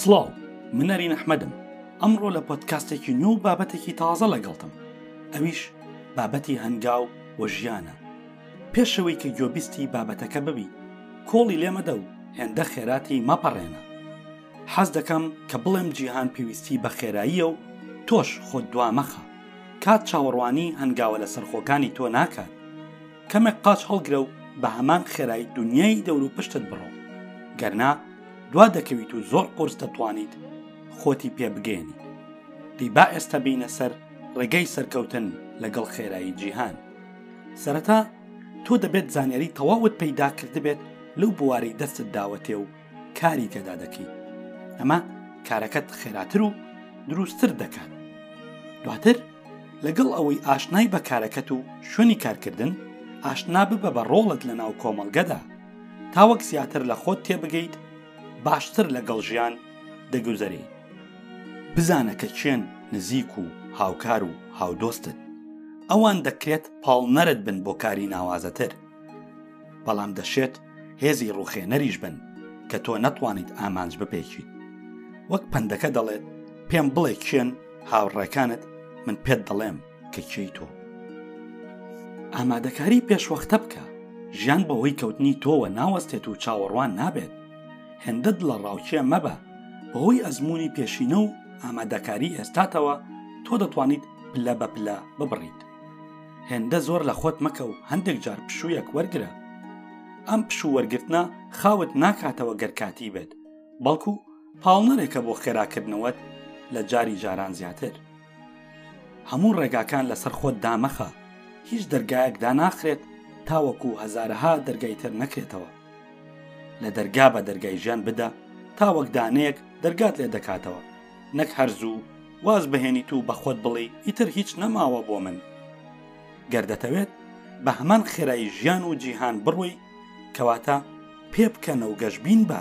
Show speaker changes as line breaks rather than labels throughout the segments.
سڵاو من نەرین ئەحمەدم ئەمڕۆ لە پۆتکاستێکی نوو بابەتێکی تازە لەگەڵتم ئەویش بابەتی هەنگاو و ژیانە پێشەوەی کە گۆبیستی بابەتەکە ببی کۆڵی لێمەدە و هێندە خێراتی مەپەڕێنە حەز دەکەم کە بڵێم جیهان پێویستی بە خێراییە و تۆش خۆت دوامەخە کات چاوەڕوانی هەنگاوە لە سەرخۆکانی تۆ ناکات کەمێک قاچ هەڵگرە و بە هەمان خێرایی دنیای دەوروپشتت بڕۆ گەرنا دوا دەکەویت و زۆر قورس دەتوانیت خۆتی پێ بگەێنیت دی با ئێستا بینە سەر ڕێگەی سەرکەوتن لەگەڵ خێرایی جیهان سەرەتا تۆ دەبێت زانیاری تەواوت پەیدا کردبێت لەو بوارەی دەستت داوەتێ و کاری تێدا دەکەیت ئەمە کارەکەت خێراتر و دروستتر دەکات دواتر لەگەڵ ئەوەی ئاشنای بە کارەکەت و شوێنی کارکردن ئاشنا ببە بە ڕۆڵت لە ناو کۆمەڵگەدا تاوەک زیاتر لە خۆت تێبگەیت باشتر لەگەڵ ژیان دەگوزەری بزانە کە چێن نزیک و هاوکار و هاودۆستت ئەوان دەکرێت پاڵنەرت بن بۆ کاری ناوازەتر بەڵام دەشێت هێزی ڕوخێنەریش بن کە تۆ نەتوانیت ئامانج بپێکیت وەک پندەکە دەڵێت پێم بڵێ کێن هاوڕێکانت من پێت دەڵێم کە کێی تۆ ئامادەکاری پێشوەختە بکە ژیان بەهۆی کەوتنی تۆوە ناوەستێت و چاوەڕوان نابێت هێندەت لە ڕاوچێ مەبە بەهۆی ئەزمموی پێشینە و ئامادەکاری ئێستاتەوە تۆ دەتوانیت پلە بە پلە ببڕیت هێندە زۆر لە خۆت مەکە و هەندێک جار پشوویەک وەرگرە ئەم پشوو وەرگرتنە خاوت ناکاتەوە گەر کاتی بێت بەڵکو پاڵنەرێکە بۆ خێراکردنەوەت لە جاری جاران زیاتر هەموو ڕێگاکان لەسەر خۆت دامەخە هیچ دەرگایەک داناخرێت تاوەکو هەزارەها دەرگای تر نەکرێتەوە لە دەرگا بە دەرگای ژیان بدە تاوەک دانەیەک دەرگات لێ دەکاتەوە نەک هەر زوو واز بهێنیت و بە خۆت بڵێ ئیتر هیچ نەماوە بۆ من گەر دەتەوێت بە هەمان خێرایی ژیان و جیهان بڕۆی کەواتە پێ بکەنە و گەشببین بە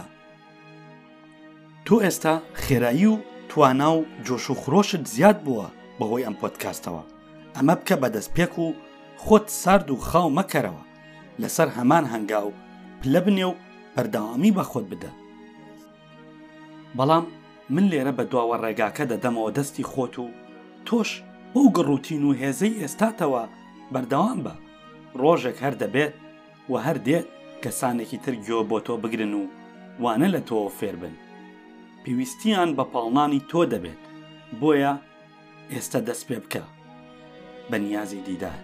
تۆ ئێستا خێرایی و توانا و جۆش و خرۆشت زیاد بووە بەهۆی ئەم پۆتکاستەوە ئەمە بکە بەدەست پێک و خۆت سارد و خاو مەکەرەوە لەسەر هەمان هەنگاو پلە بنێ و بەرداوامی بە خۆت بدە بەڵام من لێرە بە دواوە ڕێگاکە دەدەمەوە دەستی خۆت و تۆش بەو گڕوتین و هێزەی ئێستاتەوە بەردەوام بە ڕۆژێک هەر دەبێت و هەر دێت کەسانێکی تر گوێ بۆ تۆ بگرن و وانە لە تۆوە فێربن پێویستیان بە پاڵنانی تۆ دەبێت بۆیە ئێستا دەست پێ بکە بە نیازی دیدار